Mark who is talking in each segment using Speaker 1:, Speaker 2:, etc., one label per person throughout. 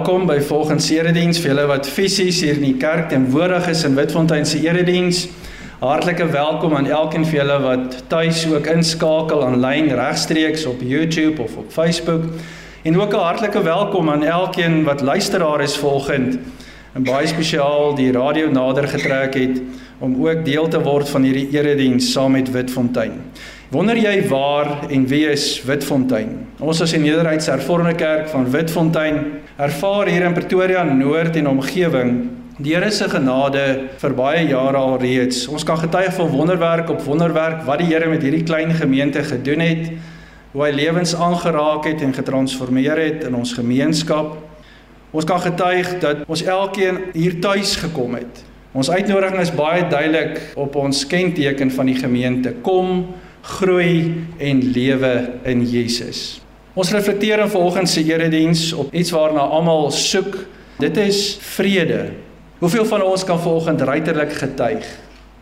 Speaker 1: Welkom by volgens erediens vir julle wat fisies hier in die kerk teenwoordig is in Witfontein se erediens. Hartlike welkom aan elkeen van julle wat tuis ook inskakel aanlyn regstreeks op YouTube of op Facebook. En ook 'n hartlike welkom aan elkeen wat luisteraar is volgend en baie spesiaal die radio nader getrek het om ook deel te word van hierdie erediens saam met Witfontein. Wonder jy waar en wie is Witfontein? Ons as die Nederduitse Hervormde Kerk van Witfontein ervaar hier in Pretoria Noord en omgewing die Here se genade vir baie jare al reeds. Ons kan getuig van wonderwerk op wonderwerk wat die Here met hierdie klein gemeente gedoen het, hoe hy lewens aangeraak het en getransformeer het in ons gemeenskap. Ons kan getuig dat ons elkeen hier tuis gekom het. Ons uitnodiging is baie duidelik op ons kenteken van die gemeente. Kom groei en lewe in Jesus. Ons reflekteer in volgens se erediens op iets waarna almal soek. Dit is vrede. Hoeveel van ons kan volgens ruiterlik getuig?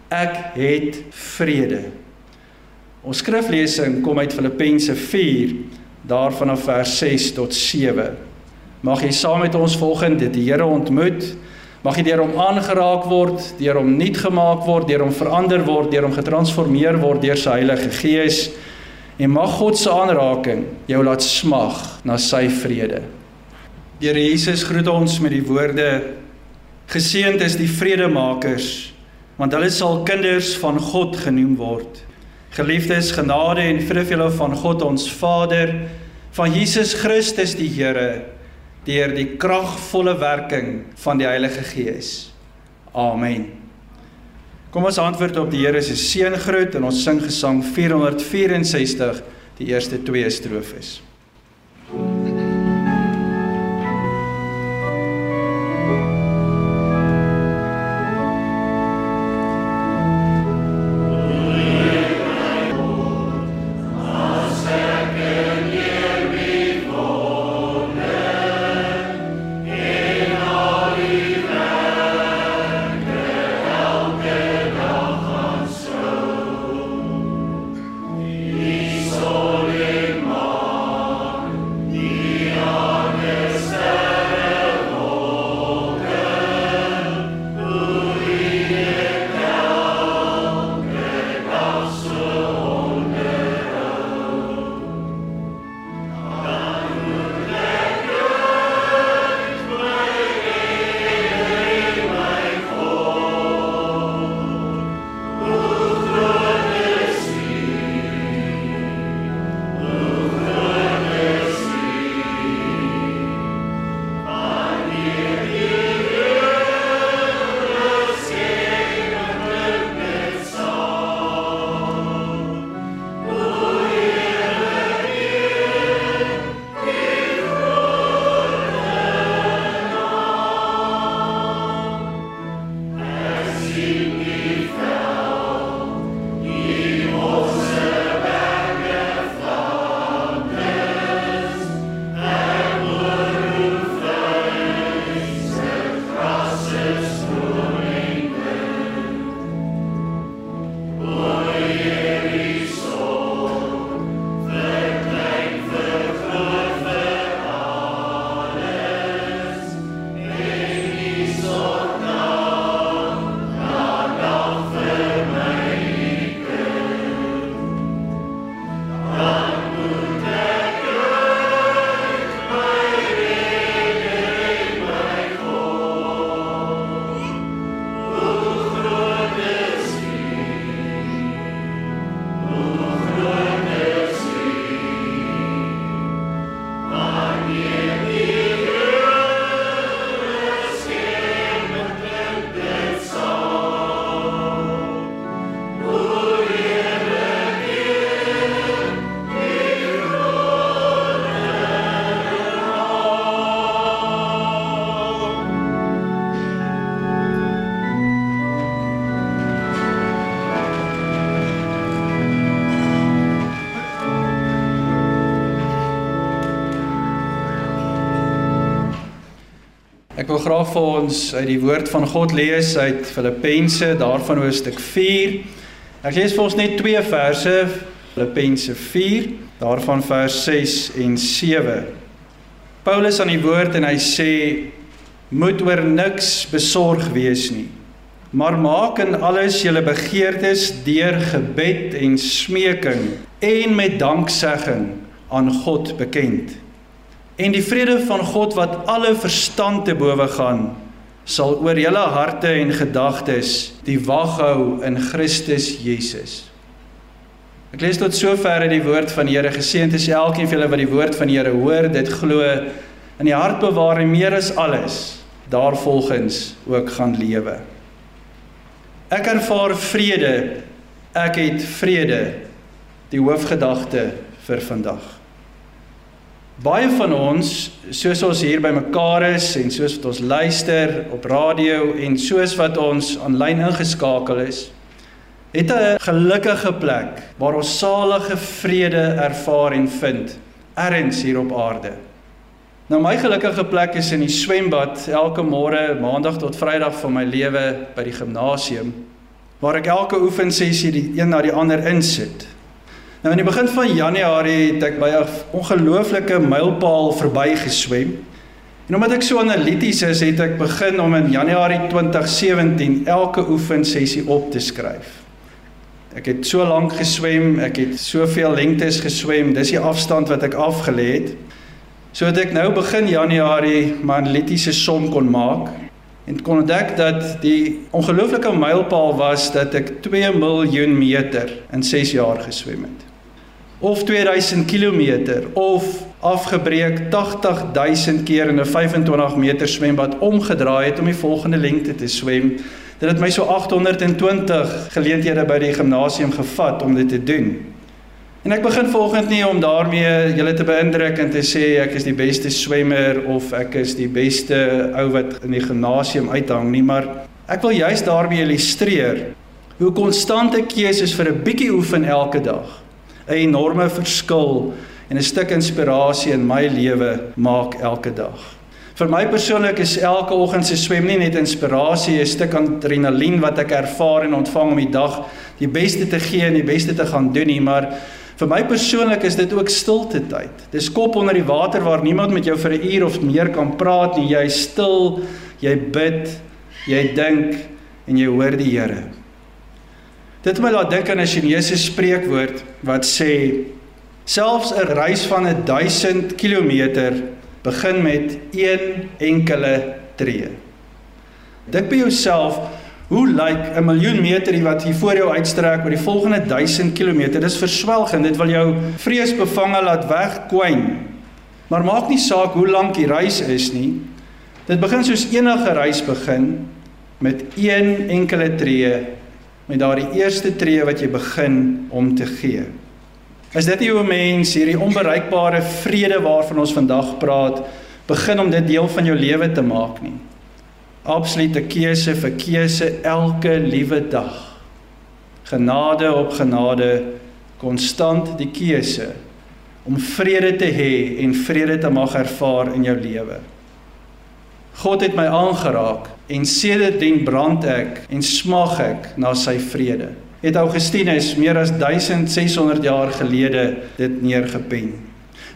Speaker 1: Ek het vrede. Ons skriflesing kom uit Filippense 4 daarvan af vers 6 tot 7. Mag jy saam met ons volgende die Here ontmoet Mag jy deur hom aangeraak word, deur hom nuut gemaak word, deur hom verander word, deur hom getransformeer word deur sy Heilige Gees. En mag God se aanraking jou laat smag na sy vrede. Deur Jesus groet ons met die woorde: Geseënd is die vredemakers, want hulle sal kinders van God genoem word. Geliefdes, genade en vrede vir julle van God ons Vader, van Jesus Christus die Here deur die kragvolle werking van die Heilige Gees. Amen. Kom ons antwoord op die Here se seëngroet en ons sing gesang 464 die eerste twee strofes. Graag vir ons uit die woord van God lees uit Filippense daarvan hoofstuk 4. Ek lees vir ons net twee verse, Filippense 4, daarvan vers 6 en 7. Paulus aan die woord en hy sê moet oor niks besorg wees nie. Maar maak in alles julle begeertes deur gebed en smeking en met danksegging aan God bekend. En die vrede van God wat alle verstand te bowe gaan, sal oor julle harte en gedagtes die wag hou in Christus Jesus. Ek lees tot sover uit die woord van die Here. Geseënd is elkeen van julle wat die woord van die Here hoor, dit glo in die hart bewaar en meer as alles daarvolgens ook gaan lewe. Ek ervaar vrede. Ek het vrede. Die hoofgedagte vir vandag. Baie van ons, soos ons hier bymekaar is en soos wat ons luister op radio en soos wat ons aanlyn ingeskakel is, het 'n gelukkige plek waar ons salige vrede ervaar en vind, ergens hier op aarde. Nou my gelukkige plek is in die swembad elke môre, maandag tot vrydag van my lewe by die gimnasium waar ek elke oefensessie die een na die ander insit. Nou in die begin van Januarie het ek by 'n ongelooflike mylpaal verby geswem. En omdat ek so analities is, het ek begin om in Januarie 2017 elke oefensessie op te skryf. Ek het so lank geswem, ek het soveel lengtes geswem, dis die afstand wat ek afgelê het. Sodat ek nou begin Januarie my analitiese som kon maak en kon ontdek dat die ongelooflike mylpaal was dat ek 2 miljoen meter in 6 jaar geswem het of 2000 km of afgebreek 80000 keer in 'n 25 meter swembad omgedraai het om die volgende lengte te swem. Dit het my so 820 geleenthede by die gimnasium gevat om dit te doen. En ek begin volgens nie om daarmee julle te beïndruk en te sê ek is die beste swemmer of ek is die beste ou wat in die gimnasium uithang nie, maar ek wil juist daarmee illustreer hoe konstante keuses vir 'n bietjie oefen elke dag 'n enorme verskil en 'n stuk inspirasie in my lewe maak elke dag. Vir my persoonlik is elke oggend se swem nie net inspirasie, 'n stuk adrenalien wat ek ervaar en ontvang om die dag die beste te gee en die beste te gaan doen nie, maar vir my persoonlik is dit ook stilte tyd. Dis kop onder die water waar niemand met jou vir 'n uur of meer kan praat nie. Jy is stil, jy bid, jy dink en jy hoor die Here. Dit het my laat dink aan 'n Chinese spreekwoord wat sê selfs 'n reis van 1000 km begin met een enkele tree. Dink by jouself, hoe lyk 'n miljoen meter wat hier voor jou uitstrek oor die volgende 1000 km? Dis verswelgend. Dit wil jou vreesbevange laat wegkwyn. Maar maak nie saak hoe lank die reis is nie. Dit begin soos enige reis begin met een enkele tree met daardie eerste tree wat jy begin om te gee. Is dit nie hoe mens hierdie onbereikbare vrede waarvan ons vandag praat, begin om dit deel van jou lewe te maak nie? Absolute keuse vir keuse elke liewe dag. Genade op genade, konstant die keuse om vrede te hê en vrede te mag ervaar in jou lewe. God het my aangeraak en sedertdien brand ek en smag ek na sy vrede. Het Augustinus meer as 1600 jaar gelede dit neergepen.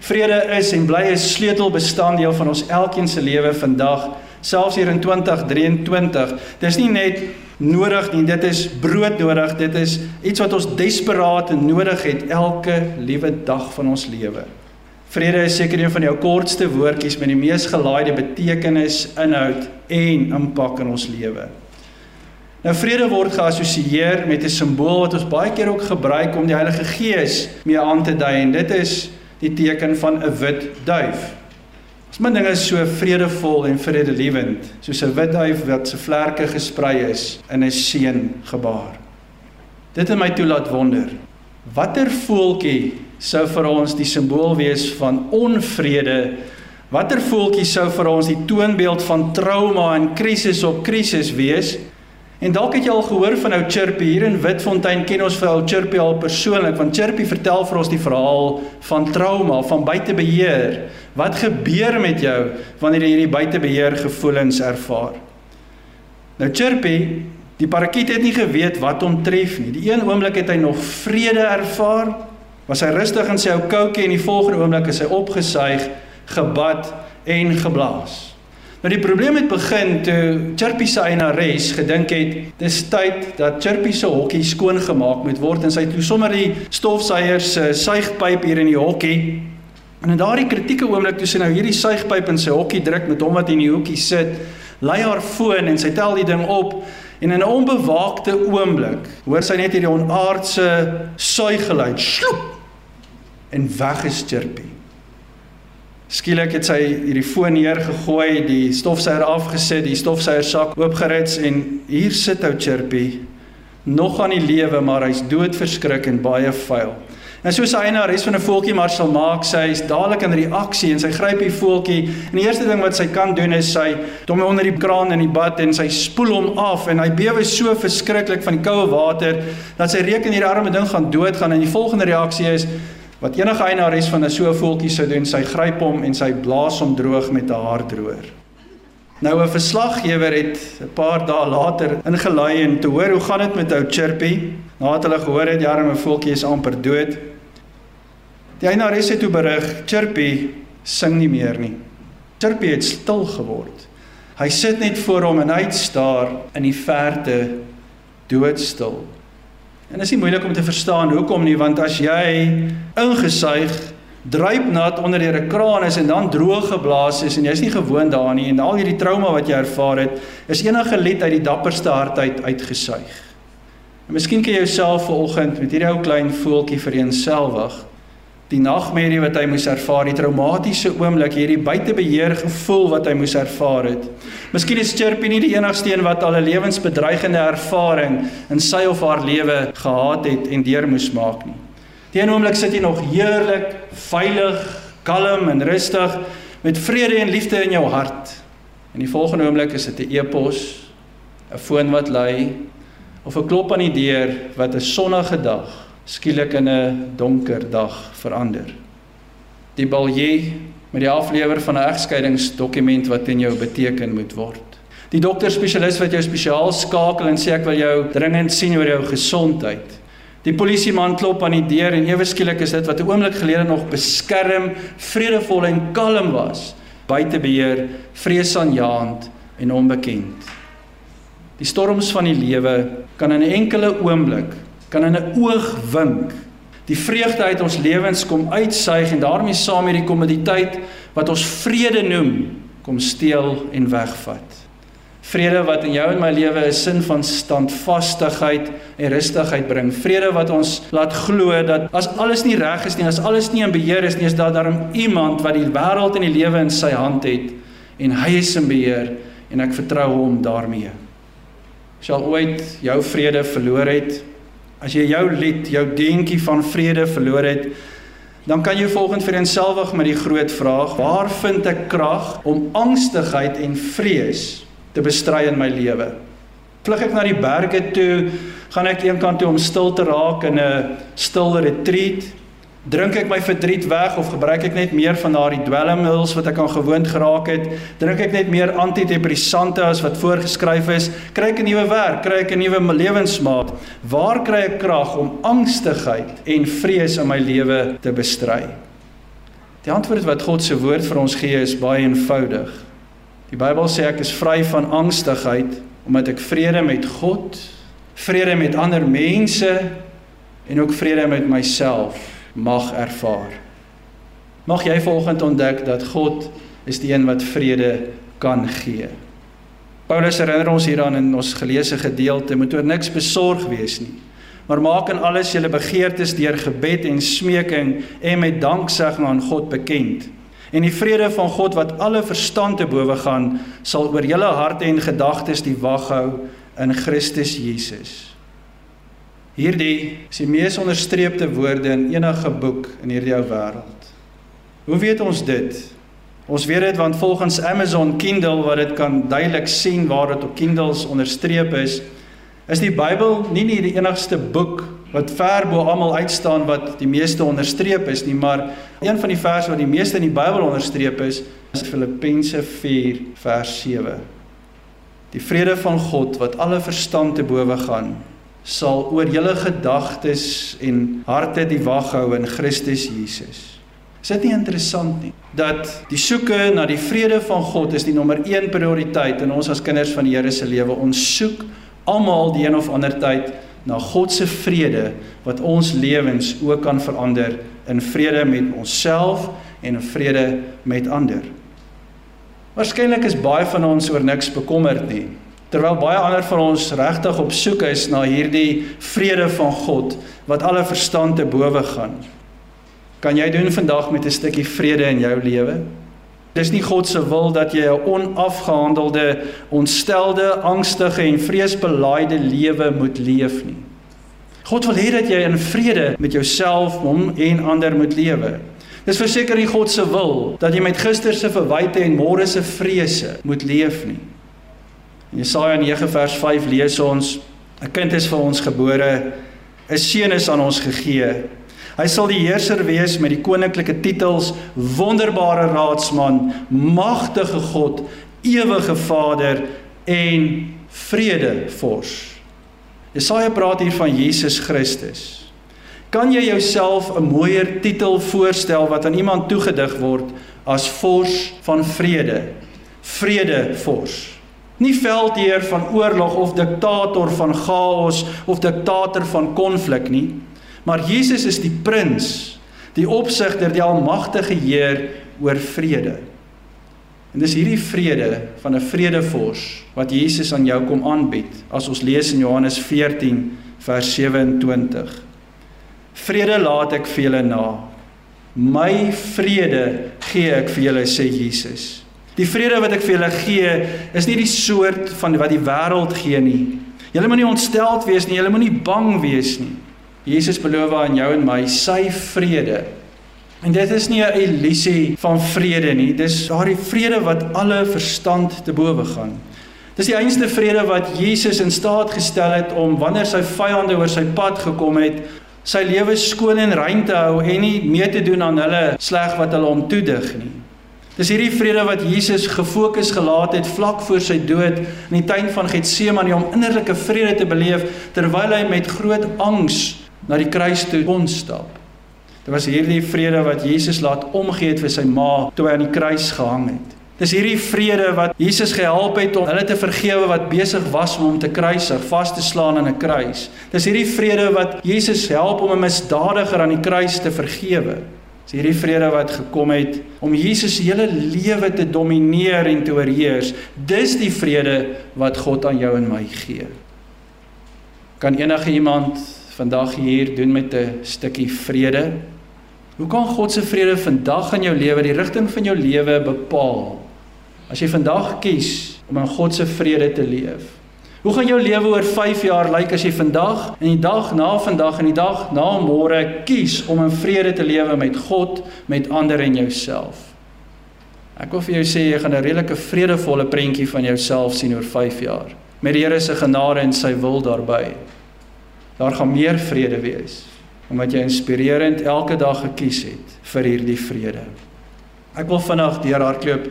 Speaker 1: Vrede is en bly 'n sleutelbestanddeel van ons elkeen se lewe vandag, selfs hier in 2023. Dis nie net nodig nie, dit is broodnodig, dit is iets wat ons desperaat nodig het elke liewe dag van ons lewe. Vrede is seker een van jou kortste woordjies met die mees gelaaide betekenis, inhoud en impak in ons lewe. Nou vrede word geassosieer met 'n simbool wat ons baie keer ook gebruik om die Heilige Gees mee aan te dui en dit is die teken van 'n wit duif. As my dinge so vredevol en vredelewend, soos 'n wit duif wat se vlerke gesprei is in 'n seën gebaar. Dit het my toelaat wonder. Watter voeltjie sou vir ons die simbool wees van onvrede. Watter voeltjie sou vir ons die toonbeeld van trauma en krisis op krisis wees? En dalk het jy al gehoor van ou Chirpy hier in Witfontein ken ons vir ou Chirpy al persoonlik want Chirpy vertel vir ons die verhaal van trauma, van buitebeheer. Wat gebeur met jou wanneer jy hierdie buitebeheer gevoelens ervaar? Nou Chirpy, die parakiet het nie geweet wat hom tref nie. Die een oomblik het hy nog vrede ervaar, was hy rustig in sy ou koutjie en die volgende oomblik is hy opgesuig, gebad en geblaas. Nou die probleem het begin toe Chirpy se eienares gedink het dis tyd dat Chirpy se hokkie skoon gemaak moet word en sy het sommer die stofsuiers se suigpyp hier in die hokkie en in daardie kritieke oomblik toe sy nou hierdie suigpyp in sy hokkie druk met hom wat in die hoekie sit, lei haar foon en sy tel die ding op en in 'n onbewaakte oomblik hoor sy net hierdie onaardse suiggeluid, sloep en weg is Chirpy. Skielik het sy hierdie foon neergegooi, die stofsuier afgesit, die stofsuier sak oopgerits en hier sit ou Chirpy nog aan die lewe, maar hy's doodverskrik en baie vuil. En soos hy na res van 'n voeltjie maar sal maak, sy is dadelik in reaksie en sy gryp die voeltjie. En die eerste ding wat sy kan doen is sy hom onder die kraan in die bad en sy spoel hom af en hy bewe so verskriklik van die koue water dat sy reken hierdie arme ding gaan doodgaan en die volgende reaksie is Wat enige eienaar is van 'n so voeltjie sou doen, sy gryp hom en sy blaas hom droog met 'n haardroër. Nou 'n verslaggewer het 'n paar dae later ingelei en te hoor hoe gaan dit met ou Chirpy? Nadat hulle gehoor het die arme voeltjie is amper dood. Die eienaar het toe berig, Chirpy sing nie meer nie. Chirpy het stil geword. Hy sit net voor hom en hy staar in die verte doodstil. En dit is nie moeilik om te verstaan hoekom nie, want as jy ingesuig, druipnat onder deur 'n kraan is en dan droog geblaas is en jy's nie gewoond daaraan nie en al hierdie trauma wat jy ervaar het, is enige lied uit die dapperste hart uit uitgesuig. En miskien kan jy jouself vanoggend met hierdie ou klein voeltjie vereenselwig die nagmerrie wat hy moes ervaar, die traumatiese oomblik, hierdie buitebeheer gevoel wat hy moes ervaar het. Miskien is Chirpy nie die enigste een wat al 'n lewensbedreigende ervaring in sy of haar lewe gehad het en deur moes maak nie. Die een oomblik sit jy nog heerlik, veilig, kalm en rustig met vrede en liefde in jou hart. En die volgende oomblik is dit 'n e-pos, 'n foon wat lui of 'n klop aan die deur wat 'n sonnige dag skielik in 'n donker dag verander. Die balje met die aflewer van 'n egskeidingsdokument wat in jou beteken moet word. Die dokter spesialis wat jou spesiaal skakel en sê ek wil jou dringend sien oor jou gesondheid. Die polisieman klop aan die deur en ewe skielik is dit wat 'n oomblik gelede nog beskerm, vredevol en kalm was, buite beheer, vreesaanjaend en onbekend. Die storms van die lewe kan in 'n enkele oomblik kan in 'n oogwink die vreugde uit ons lewens kom uitsuig en daarmee saam met die kommoditeit wat ons vrede noem kom steel en wegvat. Vrede wat in jou en my lewe 'n sin van standvastigheid en rustigheid bring. Vrede wat ons laat glo dat as alles nie reg is nie, as alles nie in beheer is nie, is daar darm iemand wat die wêreld en die lewe in sy hand het en hy is in beheer en ek vertrou hom daarmee. Sal ooit jou vrede verloor het, As jy jou lied, jou deentjie van vrede verloor het, dan kan jy volgens vereenselwig met die groot vraag: Waar vind ek krag om angstigheid en vrees te bestry in my lewe? Vlug ek na die berge toe, gaan ek eenkant toe om stil te raak in 'n stil retreat, Drink ek my verdriet weg of gebruik ek net meer van daardie dwelmmiddels wat ek aan gewoond geraak het? Drink ek net meer antidepressante as wat voorgeskryf is? Kry ek 'n nuwe werk? Kry ek 'n nuwe lewensmaat? Waar kry ek krag om angstigheid en vrees in my lewe te bestry? Die antwoord wat God se woord vir ons gee is baie eenvoudig. Die Bybel sê ek is vry van angstigheid omdat ek vrede met God, vrede met ander mense en ook vrede met myself mag ervaar. Mag jy volgens ontdek dat God is die een wat vrede kan gee. Paulus herinner ons hieraan in ons geleesde gedeelte, moet oor niks besorg wees nie. Maar maak in alles julle begeertes deur gebed en smeking en met danksegging aan God bekend. En die vrede van God wat alle verstand te bowe gaan, sal oor julle harte en gedagtes die wag hou in Christus Jesus. Hierdie is die mees onderstreepte woorde in enige boek in hierdie ou wêreld. Hoe weet ons dit? Ons weet dit want volgens Amazon Kindle wat dit kan duidelik sien waar dit op Kindles onderstreep is, is die Bybel nie nie die enigste boek wat ver bo almal uitstaan wat die meeste onderstreep is nie, maar een van die verse wat die meeste in die Bybel onderstreep is, is Filippense 4 vers 7. Die vrede van God wat alle verstand te bowe gaan, sal oor julle gedagtes en harte die wag hou in Christus Jesus. Is dit nie interessant nie dat die soeke na die vrede van God is die nommer 1 prioriteit in ons as kinders van die Here se lewe. Ons soek almal die een of ander tyd na God se vrede wat ons lewens ook kan verander in vrede met onsself en in vrede met ander. Waarskynlik is baie van ons oor niks bekommerd nie. Terwyl baie ander van ons regtig op soek is na hierdie vrede van God wat alle verstand te bowe gaan kan jy doen vandag met 'n stukkie vrede in jou lewe? Dis nie God se wil dat jy 'n onafgehandelde, ontstelde, angstige en vreesbelaaide lewe moet leef nie. God wil hê dat jy in vrede met jouself, hom en ander moet lewe. Dis verseker nie God se wil dat jy met gister se verwyte en môre se vrese moet leef nie. Jesaja 9 vers 5 lees ons: 'n kind is vir ons gebore, 'n seun is aan ons gegee Hy sal die heerser wees met die koninklike titels Wonderbare Raadsman, Magtige God, Ewige Vader en Vredevors. Jesaja praat hier van Jesus Christus. Kan jy jouself 'n mooier titel voorstel wat aan iemand toegedig word as Vors van Vrede? Vredevors. Nie veldheer van oorlog of diktator van chaos of diktator van konflik nie. Maar Jesus is die prins, die opsigter, die almagtige Heer oor vrede. En dis hierdie vrede van 'n vredevors wat Jesus aan jou kom aanbied as ons lees in Johannes 14 vers 27. Vrede laat ek vir julle na. My vrede gee ek vir julle sê Jesus. Die vrede wat ek vir julle gee is nie die soort van wat die wêreld gee nie. Julle moenie ontsteld wees nie, julle moenie bang wees nie. Jesus beloof aan jou en my sy vrede. En dit is nie 'n illusie van vrede nie, dis daardie vrede wat alle verstand te bowe gaan. Dis die enigste vrede wat Jesus in staat gestel het om wanneer sy vyande oor sy pad gekom het, sy lewe skoon en rein te hou en nie mee te doen aan hulle sleg wat hulle hom toedig nie. Dis hierdie vrede wat Jesus gefokus gelaat het vlak voor sy dood in die tuin van Getsemane om innerlike vrede te beleef terwyl hy met groot angs na die kruis toe kon stap. Dit was hierdie vrede wat Jesus laat omgee het vir sy ma toe hy aan die kruis gehang het. Dis hierdie vrede wat Jesus gehelp het om hulle te vergewe wat besig was om hom te kruisig, vas te slaan aan 'n kruis. Dis hierdie vrede wat Jesus help om 'n misdadiger aan die kruis te vergewe. Dis hierdie vrede wat gekom het om Jesus se hele lewe te domineer en te oorheers. Dis die vrede wat God aan jou en my gee. Kan enige iemand vandag hier doen met 'n stukkie vrede. Hoe kan God se vrede vandag in jou lewe, die rigting van jou lewe bepaal? As jy vandag kies om in God se vrede te leef. Hoe gaan jou lewe oor 5 jaar lyk as jy vandag en die dag na vandag en die dag na môre kies om in vrede te lewe met God, met ander en jouself? Ek wil vir jou sê jy gaan 'n redelike vredevolle prentjie van jouself sien oor 5 jaar met die Here se genade en sy wil daarbey daar gaan meer vrede wees omdat jy inspirerend elke dag gekies het vir hierdie vrede. Ek wil vinnig deurhardloop.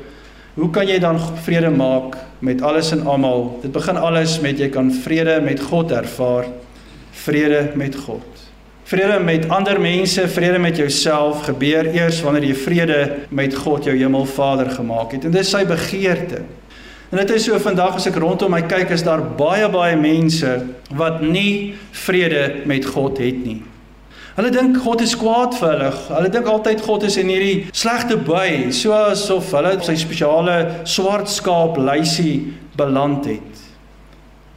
Speaker 1: Hoe kan jy dan vrede maak met alles en almal? Dit begin alles met jy kan vrede met God ervaar. Vrede met God. Vrede met ander mense, vrede met jouself gebeur eers wanneer jy vrede met God jou Hemelvader gemaak het. En dis sy begeerte. En dit is so vandag as ek rondom my kyk is daar baie baie mense wat nie vrede met God het nie. Hulle dink God is kwaad vir hulle. Hulle dink altyd God is in hierdie slegte by, soos of hulle sy spesiale swart skaap lysie beland het.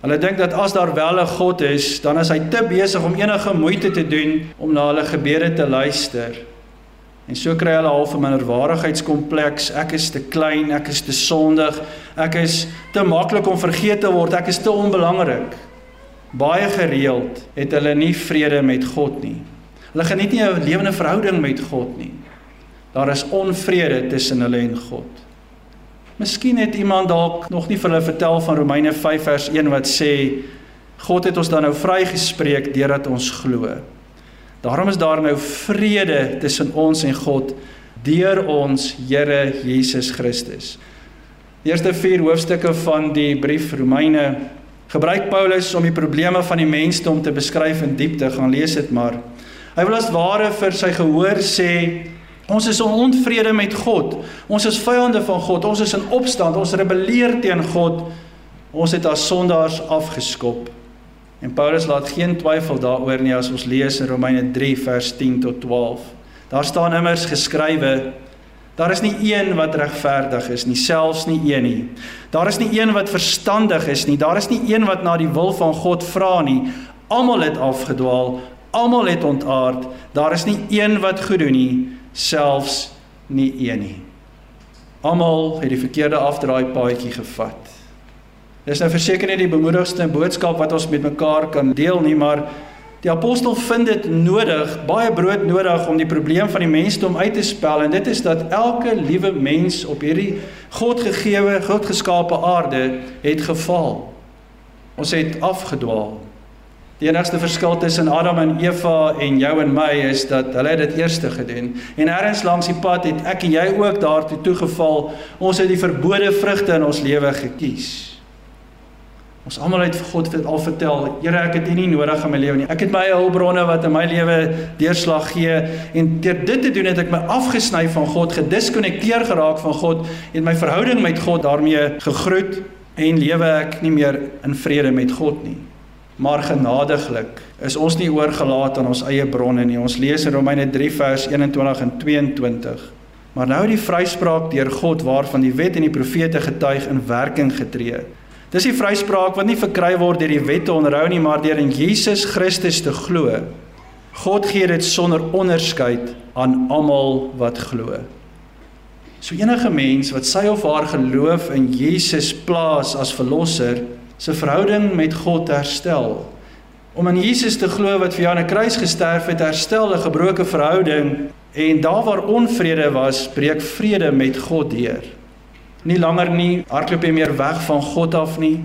Speaker 1: Hulle dink dat as daar wel 'n God is, dan is hy te besig om enige moeite te doen om na hulle gebede te luister. En so kry hulle half 'n minderwaardigheidskompleks. Ek is te klein, ek is te sondig, ek is te maklik om vergeet te word, ek is te onbelangrik. Baie gereeld het hulle nie vrede met God nie. Hulle geniet nie 'n lewende verhouding met God nie. Daar is onvrede tussen hulle en God. Miskien het iemand dalk nog nie vir hulle vertel van Romeine 5 vers 1 wat sê God het ons dan nou vrygespreek deurdat ons glo. Daarom is daar nou vrede tussen ons en God deur ons Here Jesus Christus. Die eerste 4 hoofstukke van die brief Romeine gebruik Paulus om die probleme van die mensdom te beskryf in diepte. Gaan lees dit maar. Hy wil as ware vir sy gehoor sê Ons is in onvrede met God. Ons is vyande van God. Ons is in opstand. Ons rebelleer teen God. Ons het as sondaars afgeskop. En Paulus laat geen twyfel daaroor nie as ons lees in Romeine 3 vers 10 tot 12. Daar staan immers geskrywe: Daar is nie een wat regverdig is nie, selfs nie een nie. Daar is nie een wat verstandig is nie. Daar is nie een wat na die wil van God vra nie. Almal het afgedwaal, almal het ontaard. Daar is nie een wat goed doen nie selfs nie een nie. Almal het die verkeerde afdraai paadjie gevat. Dis nou verseker nie die bemoedigste boodskap wat ons met mekaar kan deel nie, maar die apostel vind dit nodig, baie brood nodig om die probleem van die mensdom uit te spel en dit is dat elke liewe mens op hierdie Godgegewe, Godgeskape aarde het geval. Ons het afgedwaal. Die enigste verskil tussen Adam en Eva en jou en my is dat hulle dit eerste gedoen. En eers langs die pad het ek en jy ook daartoe toegeval. Ons het die verbode vrugte in ons lewe gekies. Ons almal het vir God al vertel, Here, ek het U nie nodig in my lewe nie. Ek het my hulpbronne wat in my lewe deurslag gee en deur dit te doen het ek my afgesny van God, gediskonnekteer geraak van God en my verhouding met God daarmee gegroet en lewe ek nie meer in vrede met God nie maar genadiglik is ons nie oorgelaat aan ons eie bronne nie. Ons lees in Romeine 3 vers 21 en 22. Maar nou die vryspraak deur God waarvan die wet en die profete getuig in werking getree. Dis die vryspraak wat nie verkry word deur die wet te onderhou nie, maar deur in Jesus Christus te glo. God gee dit sonder onderskeid aan almal wat glo. So enige mens wat sy of haar geloof in Jesus plaas as verlosser, se verhouding met God herstel. Om in Jesus te glo wat vir jou aan 'n kruis gesterf het, herstel 'n gebroke verhouding en daar waar onvrede was, breek vrede met God deur. Nie langer nie hardloop jy meer weg van God af nie.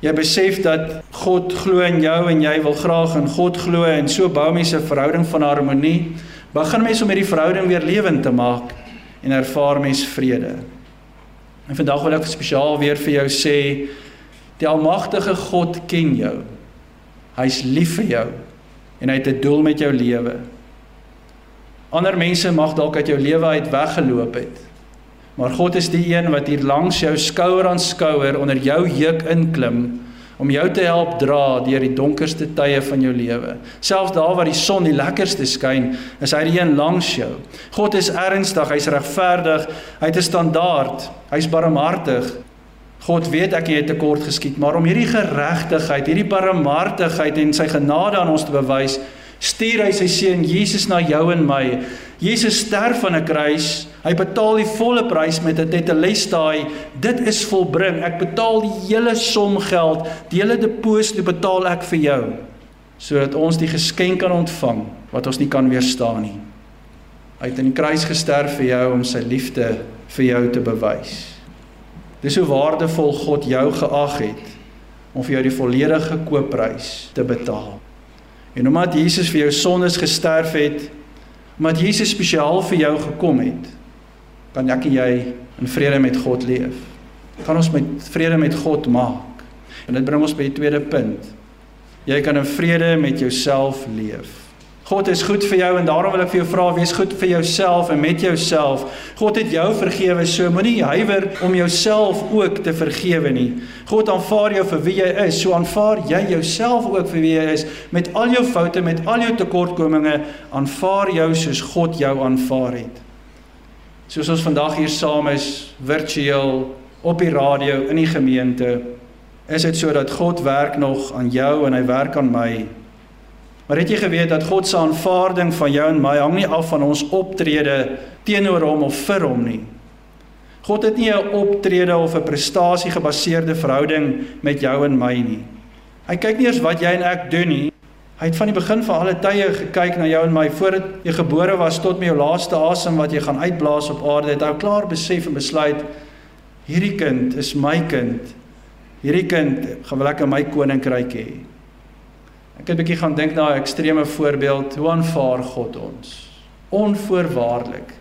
Speaker 1: Jy besef dat God glo in jou en jy wil graag in God glo en so bou mense 'n verhouding van harmonie. Begin mense om hierdie verhouding weer lewend te maak en ervaar mens vrede. En vandag wil ek spesiaal weer vir jou sê Die almagtige God ken jou. Hy's lief vir jou en hy het 'n doel met jou lewe. Ander mense mag dalk uit jou lewe uit weggeloop het. Maar God is die een wat hier langs jou skouer aan skouer onder jou juk inklim om jou te help dra deur die donkerste tye van jou lewe. Selfs daar waar die son die lekkerste skyn, is hy die een langs jou. God is ernstig, hy's regverdig, hy het 'n standaard, hy's barmhartig God weet ek het tekort geskiet, maar om hierdie geregtigheid, hierdie barmhartigheid en sy genade aan ons te bewys, stuur hy sy seun Jesus na jou en my. Jesus sterf aan 'n kruis. Hy betaal die volle prys met 'n tetelestai. Dit is volbring. Ek betaal die hele som geld, die hele deposito betaal ek vir jou sodat ons die geskenk kan ontvang wat ons nie kan weerstaan nie. Hy het aan die kruis gesterf vir jou om sy liefde vir jou te bewys. Dis hoe waardevol God jou geag het om vir jou die volledige koopprys te betaal. En omdat Jesus vir jou sondes gesterf het, omdat Jesus spesiaal vir jou gekom het, kan ek en jy in vrede met God leef. Kan ons met vrede met God maak. En dit bring ons by die tweede punt. Jy kan in vrede met jouself leef. God is goed vir jou en daarom wil ek vir jou vra wees goed vir jouself en met jouself. God het jou vergewe, so moenie huiwer om jouself ook te vergewe nie. God aanvaar jou vir wie jy is, so aanvaar jy jouself ook vir wie jy is met al jou foute, met al jou tekortkominge, aanvaar jou soos God jou aanvaar het. Soos ons vandag hier saam is, virtueel op die radio in die gemeente, is dit sodat God werk nog aan jou en hy werk aan my. Maar het jy geweet dat God se aanvaarding van jou en my hang nie af van ons optrede teenoor hom of vir hom nie. God het nie 'n optrede of 'n prestasie gebaseerde verhouding met jou en my nie. Hy kyk nie eers wat jy en ek doen nie. Hy het van die begin van alle tye gekyk na jou en my voordat jy gebore was tot met jou laaste asem wat jy gaan uitblaas op aarde. Het hy klaar besef en besluit hierdie kind is my kind. Hierdie kind gaan wel ek in my koninkryk hê. Ek het 'n bietjie gaan dink na 'n ekstreme voorbeeld hoe aanvaar God ons. Onvoorwaardelik.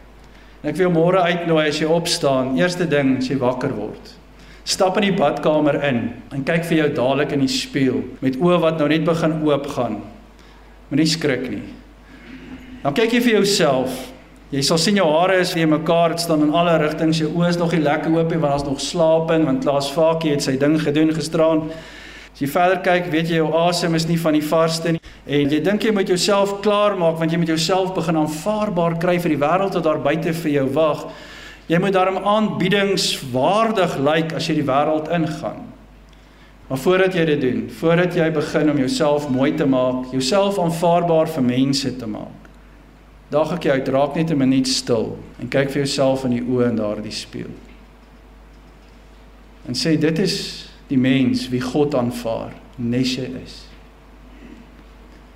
Speaker 1: En ek wil môre uitnooi as jy opstaan, eerste ding as jy wakker word. Stap in die badkamer in en kyk vir jou dadelik in die spieël met oë wat nou net begin oop gaan. Moenie skrik nie. Dan kyk jy vir jouself Jy sal sien jou hare is weer mekaar het staan in alle rigtings. Jou oë is nog nie lekker oop nie want daar's nog slaap in want Klaas Vakie het sy ding gedoen gisteraan. As jy verder kyk, weet jy jou asem is nie van die varsste nie. En jy dink jy moet jouself klaarmaak want jy moet jouself begin aanvaarbaar kry vir die wêreld wat daar buite vir jou wag. Jy moet daarom aanbiedingswaardig lyk as jy die wêreld ingaan. Maar voordat jy dit doen, voordat jy begin om jouself mooi te maak, jouself aanvaarbaar vir mense te maak, Daag ek jou uit, raak net 'n minuut stil en kyk vir jouself in die oë in daardie spieël. En sê dit is die mens wie God aanvaar, nes jy is.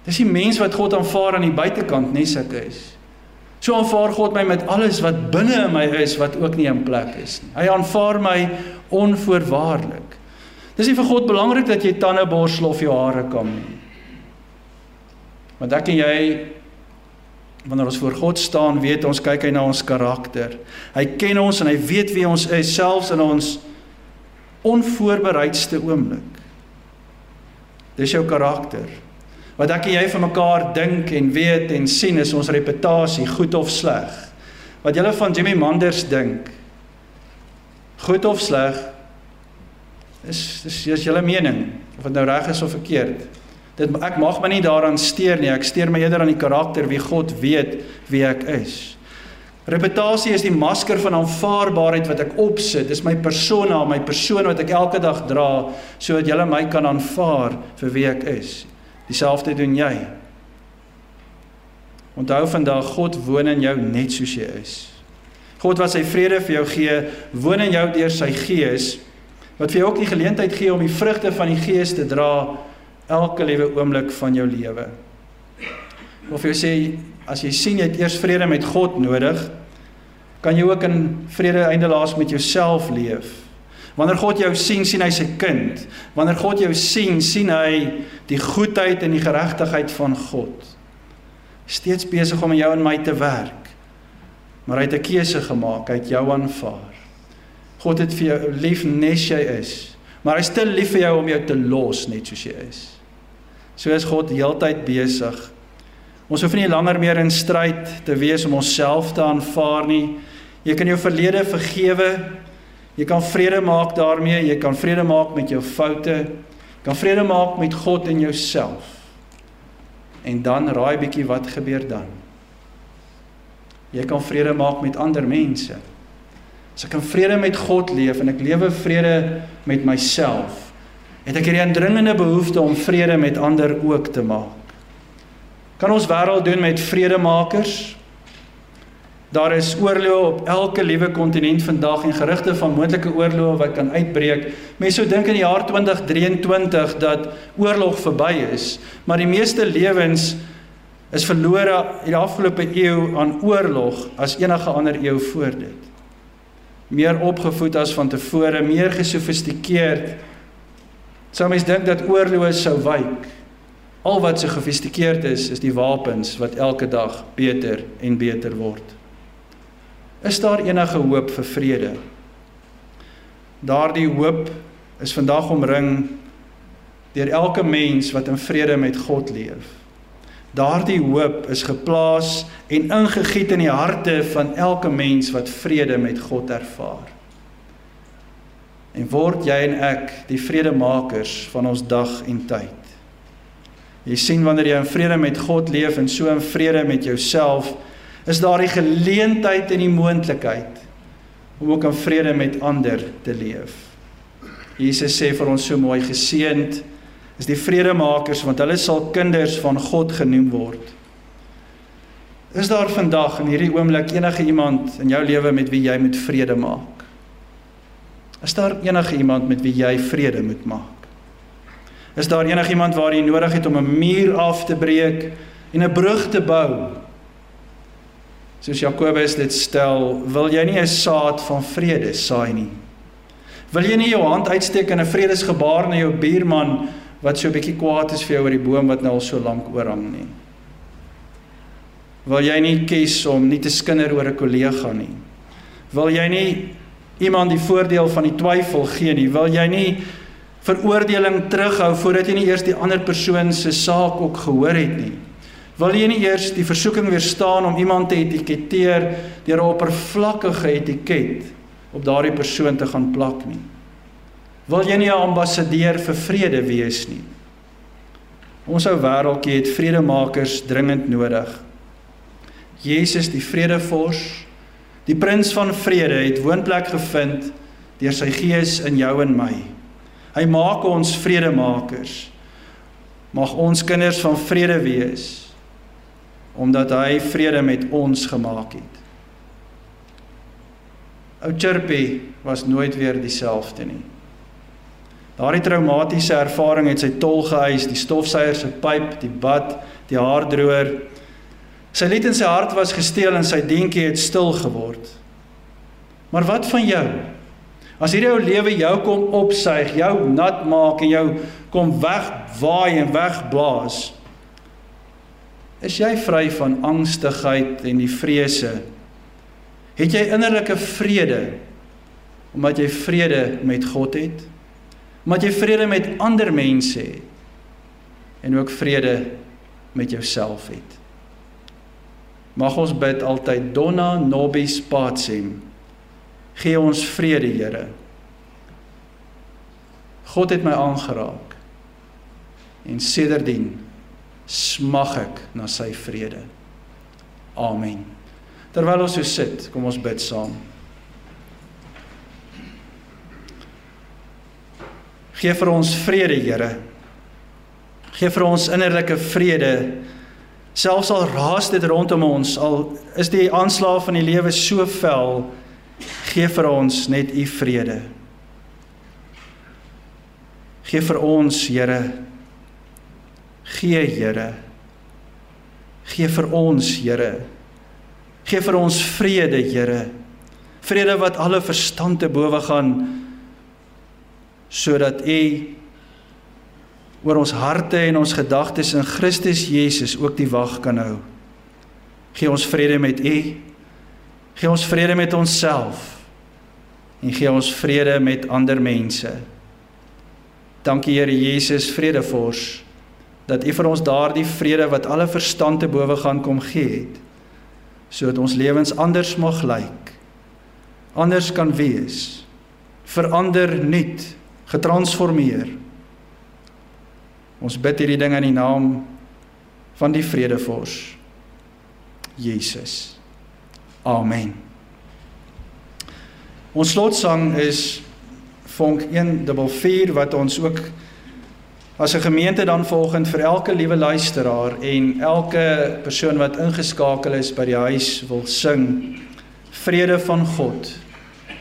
Speaker 1: Dis die mens wat God aanvaar aan die buitekant, nes ek is. So aanvaar God my met alles wat binne in my is wat ook nie in plek is nie. Hy aanvaar my onvoorwaardelik. Dis nie vir God belangrik dat jy tande borsel of jou hare kam nie. Want ek en jy Wanneer ons voor God staan, weet ons kyk hy na ons karakter. Hy ken ons en hy weet wie ons is selfs in ons onvoorbereidste oomblik. Dis jou karakter. Wat ek en jy van mekaar dink en weet en sien is ons reputasie, goed of sleg. Wat julle van Jimmy Manders dink, goed of sleg, is dis is julle mening of dit nou reg is of verkeerd. Dit ek mag my nie daaraan steur nie. Ek steur my eerder aan die karakter wie God weet wie ek is. Reputasie is die masker van aanvaarbaarheid wat ek opsit. Dis my persona, my persoon wat ek elke dag dra sodat jy my kan aanvaar vir wie ek is. Dieselfde doen jy. Onthou vandag God woon in jou net soos jy is. God wat sy vrede vir jou gee, woon in jou deur sy gees wat vir jou ook die geleentheid gee om die vrugte van die gees te dra elke liewe oomblik van jou lewe. Of jy sê as jy sien jy het eers vrede met God nodig, kan jy ook in vrede eindelaas met jouself leef. Wanneer God jou sien, sien hy sy kind. Wanneer God jou sien, sien hy die goedheid en die geregtigheid van God. Steeds besig om in jou en my te werk. Maar hy het 'n keuse gemaak, hy het jou aanvaar. God het vir jou lief nes jy is. Maar hy is te lief vir jou om jou te los net soos jy is. So is God heeltyd besig. Ons hoef nie langer meer in stryd te wees om onsself te aanvaar nie. Jy kan jou verlede vergewe. Jy kan vrede maak daarmee. Jy kan vrede maak met jou foute. Jy kan vrede maak met God en jouself. En dan raai bietjie wat gebeur dan? Jy kan vrede maak met ander mense. As ek in vrede met God leef en ek lewe vrede met myself, het ek hierdie indringende behoefte om vrede met ander ook te maak. Kan ons wêreld doen met vredemakers? Daar is oorloë op elke liewe kontinent vandag en gerugte van moontlike oorloë wat kan uitbreek. Mense sou dink in die jaar 2023 dat oorlog verby is, maar die meeste lewens is verlore in die afgelope eeu aan oorlog as enige ander eeu voor dit meer opgevoed as van tevore, meer gesofistikeerd. Sou mens dink dat oorloë sou wyk. Al wat so gesofistikeerd is, is die wapens wat elke dag beter en beter word. Is daar enige hoop vir vrede? Daardie hoop is vandag omring deur elke mens wat in vrede met God leef. Daardie hoop is geplaas en ingegiet in die harte van elke mens wat vrede met God ervaar. En word jy en ek die vredemakers van ons dag en tyd. Jy sien wanneer jy in vrede met God leef en so in vrede met jouself, is daar die geleentheid en die moontlikheid om ook in vrede met ander te leef. Jesus sê vir ons so mooi geseënd is die vredemakers want hulle sal kinders van God genoem word. Is daar vandag in hierdie oomblik enige iemand in jou lewe met wie jy moet vrede maak? Is daar enige iemand met wie jy vrede moet maak? Is daar enige iemand waar jy nodig het om 'n muur af te breek en 'n brug te bou? Soos Jakobus dit stel, wil jy nie 'n saad van vrede saai nie? Wil jy nie jou hand uitsteek in 'n vredesgebaar na jou buurman wat so 'n bietjie kwaad is vir jou oor die boom wat nou al so lank oorhang nie. Wil jy nie kies om nie te skinder oor 'n kollega nie? Wil jy nie iemand die voordeel van die twyfel gee nie? Wil jy nie veroordeling terughou voordat jy nie eers die ander persoon se saak ook gehoor het nie? Wil jy nie eers die versoeking weerstaan om iemand te etiketeer deur 'n oppervlakkige etiket op daardie persoon te gaan plak nie? Wil jy nie 'n ambassadeur vir vrede wees nie? Ons ou wêreldjie het vredemakers dringend nodig. Jesus die vredevors, die prins van vrede het woonplek gevind deur sy gees in jou en my. Hy maak ons vredemakers. Mag ons kinders van vrede wees omdat hy vrede met ons gemaak het. Ou Chirpy was nooit weer dieselfde nie. Daardie traumatiese ervaring het sy tol geëis, die stofsuier se pyp, die bad, die haardroër. Sy lied in sy hart was gesteel en sy dingetjie het stil geword. Maar wat van jou? As hierdie ou lewe jou kom opsuig, jou nat maak en jou kom wegwaai en wegblaas. Is jy vry van angstigheid en die vrese? Het jy innerlike vrede omdat jy vrede met God het? omdat jy vrede met ander mense het en ook vrede met jouself het. Mag ons bid altyd Donna nobis pacem. Gee ons vrede, Here. God het my aangeraak. En sedertdien smag ek na sy vrede. Amen. Terwyl ons so sit, kom ons bid saam. Gee vir ons vrede, Here. Gee vir ons innerlike vrede. Selfs al raas dit rondom ons, al is die aanslag van die lewe so vel, gee vir ons net u vrede. Gee vir ons, Here. Gee, Here. Gee vir ons, Here. Gee vir ons vrede, Here. Vrede wat alle verstand te bowe gaan sodat U oor ons harte en ons gedagtes in Christus Jesus ook die wag kan hou. Gee ons vrede met U. Gee ons vrede met onsself. En gee ons vrede met ander mense. Dankie Here Jesus, vredevors, dat U vir ons daardie vrede wat alle verstand te bowe gaan kom gee het, sodat ons lewens anders mag lyk. Anders kan wees. Verander nuut getransformeer. Ons bid hierdie ding in die naam van die Vredevors Jesus. Amen. Ons slotsang is vonk 144 wat ons ook as 'n gemeente dan volgend vir elke liewe luisteraar en elke persoon wat ingeskakel is by die huis wil sing vrede van God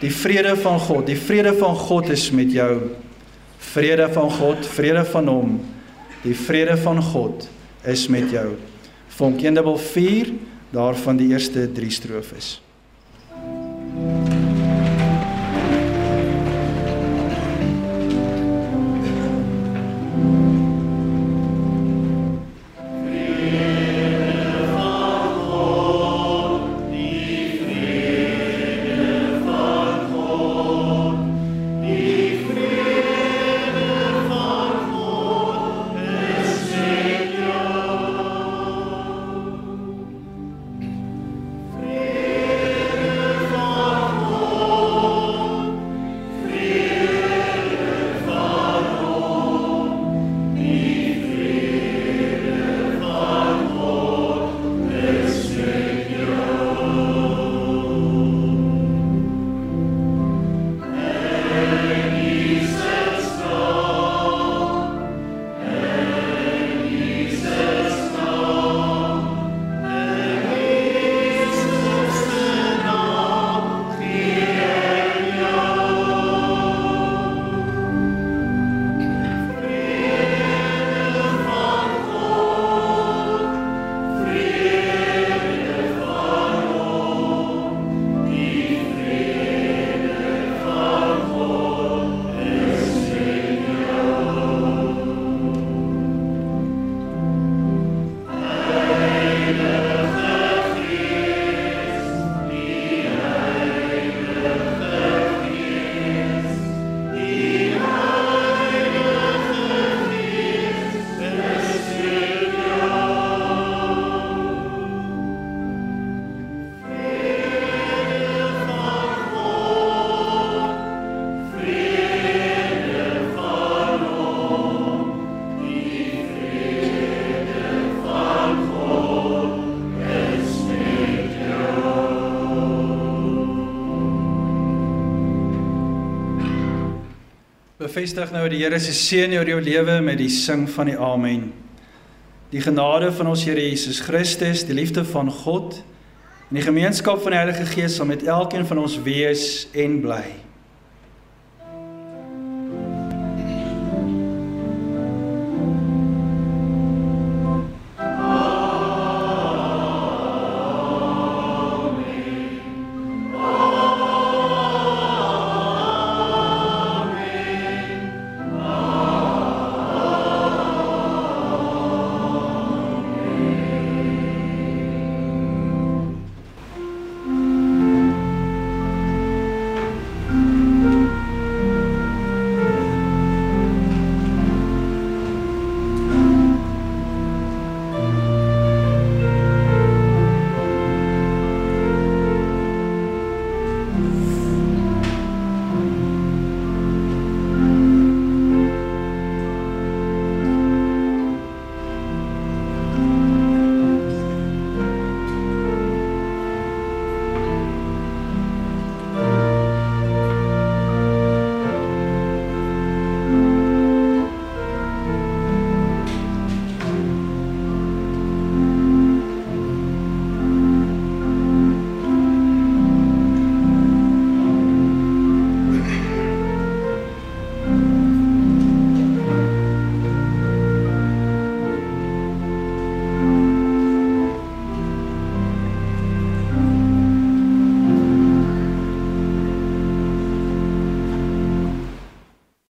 Speaker 1: Die vrede van God, die vrede van God is met jou. Vrede van God, vrede van hom. Die vrede van God is met jou. Vonk 144 daarvan die eerste 3 strofes. Bevestig nou die Here se seën oor jou lewe met die sing van die amen. Die genade van ons Here Jesus Christus, die liefde van God en die gemeenskap van die Heilige Gees sal met elkeen van ons wees en bly.